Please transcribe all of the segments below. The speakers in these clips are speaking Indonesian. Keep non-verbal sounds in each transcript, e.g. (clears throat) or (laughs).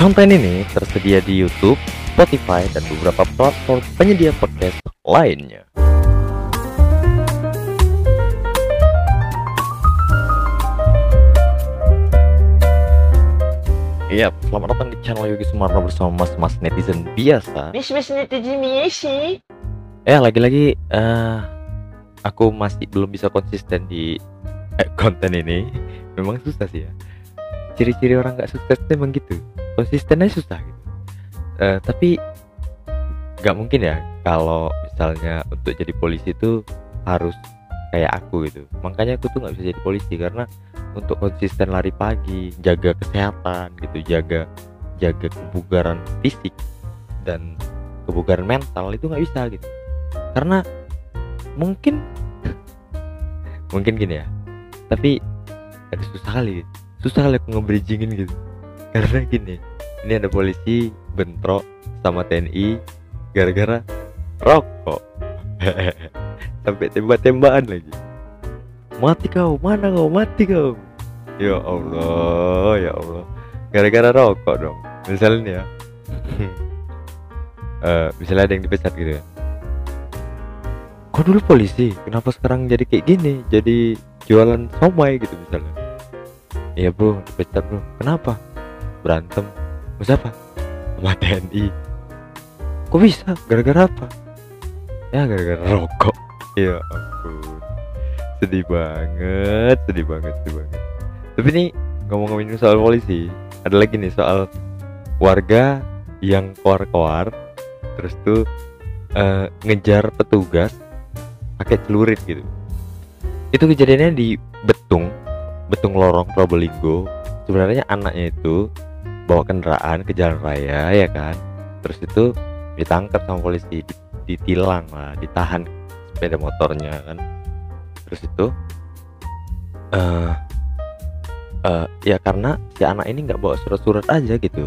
Konten ini tersedia di YouTube, Spotify, dan beberapa platform penyedia podcast lainnya. Iya, selamat datang di channel Yogi Sumarno bersama mas-mas netizen biasa. Mas-mas netizen biasa. Ya, lagi-lagi eh aku masih belum bisa konsisten di eh, konten ini. Memang susah sih ya. Ciri-ciri orang nggak sukses itu emang gitu. Konsistennya susah gitu. Eh, tapi nggak mungkin ya kalau misalnya untuk jadi polisi itu harus kayak aku gitu. Makanya aku tuh nggak bisa jadi polisi karena untuk konsisten lari pagi, jaga kesehatan gitu, jaga jaga kebugaran fisik dan kebugaran mental itu nggak bisa gitu. Karena mungkin (laughs) mungkin gini ya. Tapi ada susah kali, susah kali aku nge-bridgingin gitu. Karena gini, ini ada polisi bentrok sama TNI gara-gara rokok. (laughs) Sampai tembak-tembakan lagi. Mati kau mana kau? Mati kau. Ya Allah ya Allah. Gara-gara rokok dong. Misalnya uh, (laughs) misalnya ada yang dipecat gitu ya. Kok dulu polisi? Kenapa sekarang jadi kayak gini? Jadi jualan somai gitu misalnya. Iya bro dipecat bro kenapa? Berantem sama siapa sama TNI kok bisa? Gara-gara apa? Ya gara-gara rokok. Ya ampun. Sedih banget sedih banget sedih banget. Tapi nih ngomong-ngomongin soal polisi ada lagi nih soal warga yang keluar-keluar terus tuh eh, ngejar petugas pakai celurit gitu. Itu kejadiannya di Betung Betung Lorong Probolinggo. Sebenarnya anaknya itu bawa kendaraan ke jalan raya ya kan? Terus itu ditangkap sama polisi ditilang lah ditahan sepeda motornya kan? Terus itu uh, uh, ya karena si anak ini nggak bawa surat-surat aja gitu.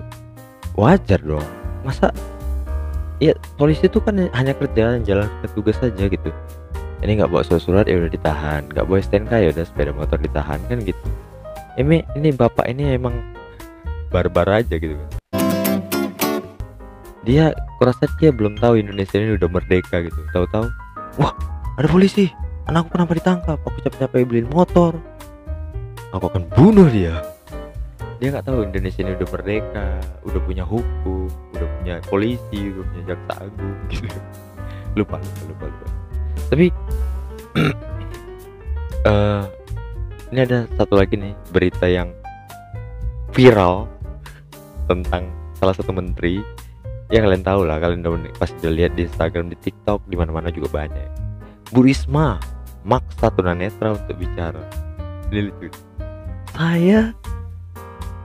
Wajar dong. Masa ya polisi itu kan hanya kerja jalan tugas saja gitu. Ini nggak bawa surat-surat ya udah ditahan. Nggak bawa stnk ya udah sepeda motor ditahan kan gitu. Ini ini bapak ini emang barbar aja gitu kan. Dia kurasa dia belum tahu Indonesia ini udah merdeka gitu. Tahu-tahu wah ada polisi. Anakku kenapa ditangkap. Aku capek-capek beliin motor. Aku akan bunuh dia. Dia nggak tahu Indonesia ini udah merdeka udah punya hukum udah punya polisi udah punya jaksa agung (laughs) gitu. Lupa lupa lupa tapi uh, (clears throat) ini ada satu lagi nih berita yang viral tentang salah satu menteri ya kalian tahu lah kalian udah pasti udah lihat di Instagram di TikTok di mana-mana juga banyak. Bu Risma maksa tunanetra untuk bicara. Ini lucu saya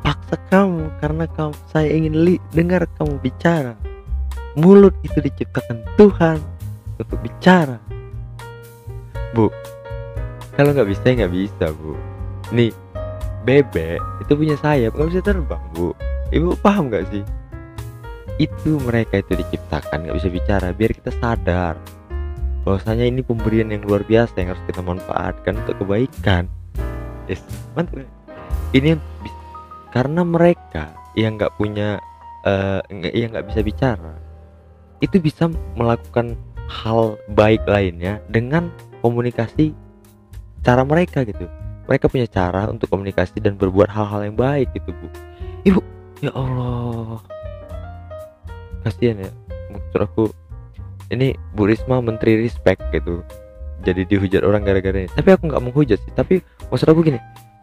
paksa kamu karena kamu saya ingin li, dengar kamu bicara. Mulut itu diciptakan Tuhan untuk bicara. Bu kalau nggak bisa nggak bisa bu. Nih bebek itu punya sayap nggak bisa terbang bu ibu paham nggak sih? Itu mereka itu diciptakan nggak bisa bicara biar kita sadar. Bahwasanya ini pemberian yang luar biasa yang harus kita manfaatkan untuk kebaikan. Yes mantap ini karena mereka yang nggak punya uh, yang nggak bisa bicara itu bisa melakukan hal baik lainnya dengan komunikasi cara mereka gitu. Mereka punya cara untuk komunikasi dan berbuat hal-hal yang baik gitu bu. Ibu ya Allah. Kasihan ya maksud aku ini Bu Risma menteri respect gitu jadi dihujat orang gara-gara ini. Tapi aku nggak menghujat sih tapi maksud aku gini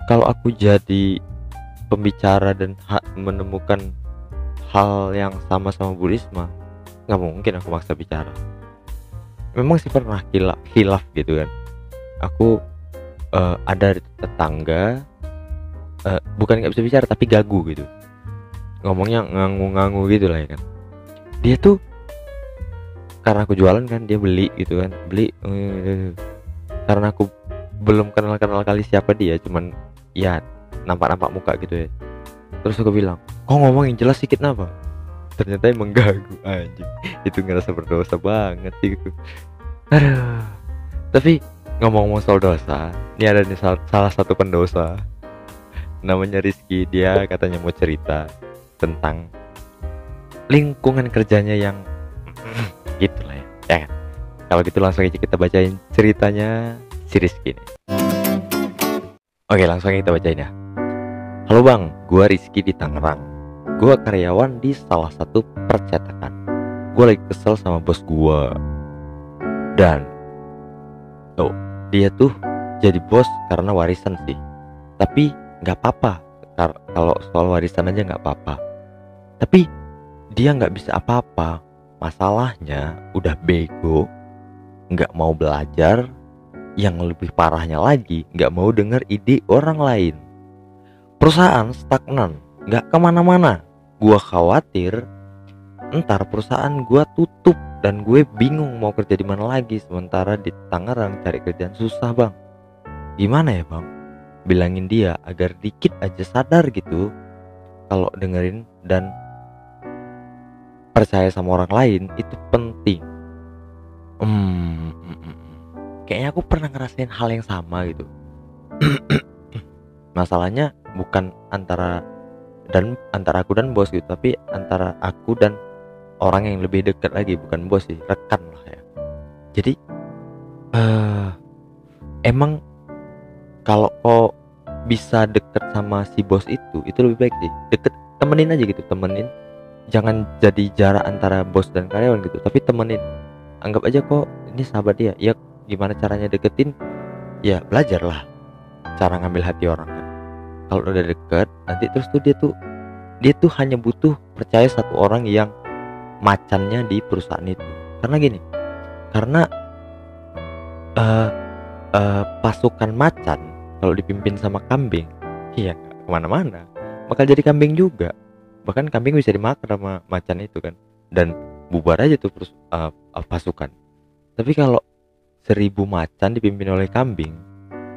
kalau aku jadi pembicara dan hak menemukan hal yang sama sama Bu Risma nggak mungkin aku maksa bicara. Memang sih pernah hilaf, hilaf gitu kan. Aku uh, ada tetangga uh, bukan nggak bisa bicara tapi gagu gitu ngomongnya ngangu-ngangu gitu lah ya kan. Dia tuh karena aku jualan kan dia beli gitu kan. Beli karena aku belum kenal kenal kali siapa dia cuman ya nampak nampak muka gitu ya. Terus aku bilang kok ngomong yang jelas sedikit apa ternyata emang gagu anjing. Itu ngerasa berdosa banget gitu aduh. Tapi ngomong-ngomong soal dosa ini ada nih salah satu pendosa. Namanya Rizky dia katanya mau cerita tentang lingkungan kerjanya yang (clears throat) gitu lah ya, ya kan? kalau gitu langsung aja kita bacain ceritanya si Rizky nih oke langsung aja kita bacain ya. Halo bang gua Rizky di Tangerang. Gua karyawan di salah satu percetakan. Gua lagi kesel sama bos gua. Dan oh dia tuh jadi bos karena warisan sih. Tapi nggak apa-apa kalau soal warisan aja nggak apa-apa. Tapi dia nggak bisa apa-apa. Masalahnya udah bego nggak mau belajar yang lebih parahnya lagi nggak mau denger ide orang lain. Perusahaan stagnan nggak ke mana-mana. Gua khawatir ntar perusahaan gua tutup dan gue bingung mau kerja di mana lagi sementara di Tangerang cari kerjaan susah bang. Gimana ya bang bilangin dia agar dikit aja sadar gitu kalau dengerin dan percaya sama orang lain itu penting hmm, mm, mm, mm. kayaknya aku pernah ngerasain hal yang sama gitu (clears throat) masalahnya bukan antara dan antara aku dan bos gitu tapi antara aku dan orang yang lebih dekat lagi bukan bos sih rekan lah ya jadi eh emang kalau kau bisa deket sama si bos itu itu lebih baik sih. Deket temenin aja gitu temenin. Jangan jadi jarak antara bos dan karyawan gitu tapi temenin. Anggap aja kok ini sahabat dia. Ya gimana caranya deketin? Ya belajar lah cara ngambil hati orang kan. Kalau udah deket nanti terus tuh dia tuh dia tuh hanya butuh percaya satu orang yang macannya di perusahaan itu. Karena gini karena eh eh, pasukan macan kalau dipimpin sama kambing iya ke mana-mana. Bakal jadi kambing juga. Bahkan kambing bisa dimakan sama macan itu kan. Dan bubar aja tuh perus- eh, eh, pasukan. Tapi kalau seribu macan dipimpin oleh kambing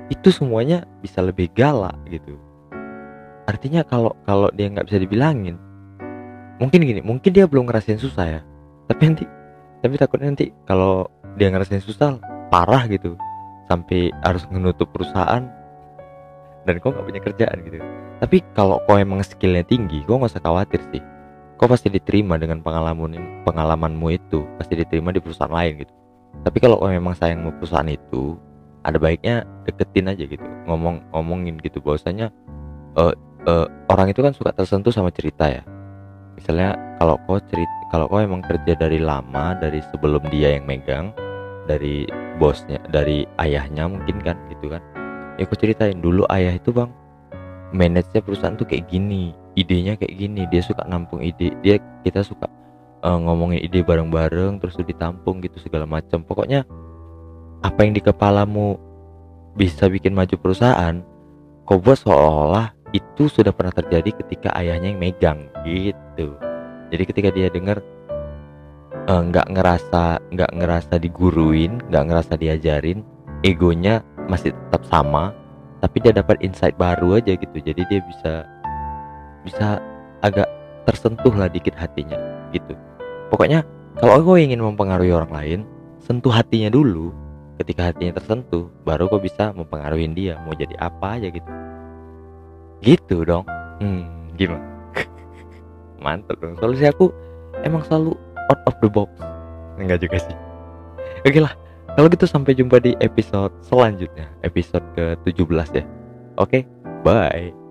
itu semuanya bisa lebih galak gitu. Artinya kalau kalau dia nggak bisa dibilangin mungkin gini mungkin dia belum ngerasain susah ya. Tapi nanti tapi takutnya nanti kalau dia ngerasain susah parah gitu. Sampai harus menutup perusahaan dan kau nggak punya kerjaan gitu. Tapi kalau kau emang skillnya tinggi kau nggak usah khawatir sih. Kau pasti diterima dengan pengalaman pengalamanmu itu. Pasti diterima di perusahaan lain gitu. Tapi kalau kau memang sayang sama perusahaan itu ada baiknya deketin aja gitu. Ngomong ngomongin gitu. Bahwasanya eh, eh, orang itu kan suka tersentuh sama cerita ya. Misalnya kalau kau cerita kalau kau emang kerja dari lama dari sebelum dia yang megang dari bosnya dari ayahnya mungkin kan gitu kan ya kau ceritain. Dulu ayah itu bang manage perusahaan tuh kayak gini idenya kayak gini. Dia suka nampung ide. Dia kita suka eh, ngomongin ide bareng-bareng terus ditampung gitu segala macam. Pokoknya apa yang di kepalamu bisa bikin maju perusahaan kau buat seolah-olah itu sudah pernah terjadi ketika ayahnya yang megang gitu. Jadi ketika dia dengar eh, nggak ngerasa nggak ngerasa diguruin nggak ngerasa diajarin egonya masih tetap sama tapi dia dapat insight baru aja gitu. Jadi dia bisa bisa agak tersentuh lah dikit hatinya gitu. Pokoknya kalau kau ingin mempengaruhi orang lain sentuh hatinya dulu. Ketika hatinya tersentuh baru kau bisa mempengaruhi dia. Mau jadi apa aja gitu. Gitu dong. Hmm gimana? (laughs) Mantap dong. Solusi aku emang selalu out of the box. Enggak juga sih. Oke lah kalau gitu sampai jumpa di episode selanjutnya episode ke 17 ya. Oke bye